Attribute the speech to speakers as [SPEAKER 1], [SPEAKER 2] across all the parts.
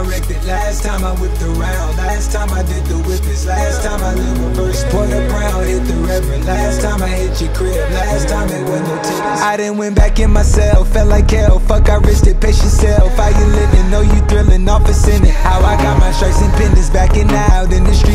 [SPEAKER 1] I wrecked it. Last time I whipped around. Last time I did the whippets. Last time I lit my first Porter Brown hit the reverend. Last time I hit your crib. Last time it went no tears. I done went back in myself. Felt like hell. Fuck, I risked it. Pace yourself. How you living? Know you thrilling. Off in it. How I got my stripes and pendants. Back and out in the street.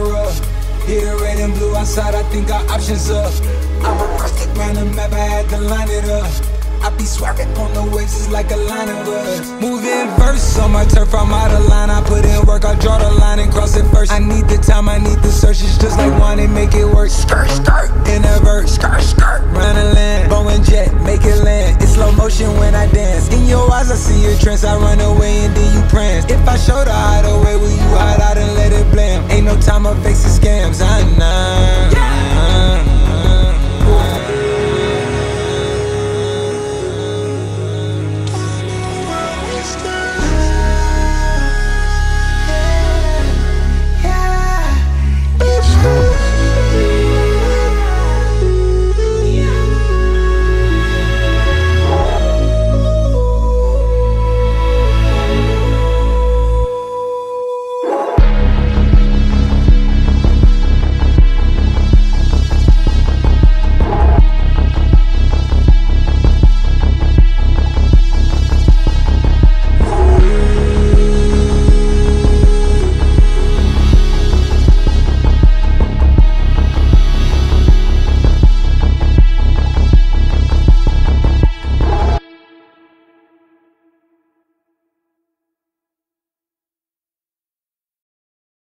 [SPEAKER 1] The opera. Red and blue outside, I think our options up. I'm a rustic round the map, I had to line it up. I be swerving on the waves, it's like a line of us. Moving verse on my turf, I'm out of line. I put in work, I draw the line and cross it first. I need the time, I need the search. It's just like one and make it work. Skirt, skirt, in a verse, skirt, skirt, run a land. Boeing jet, make it land. It's slow motion when I dance. In your eyes, I see your trance. I run away and then you prance. If I show the hideaway, will you hide out and let it blam? No time, I face the scams. I.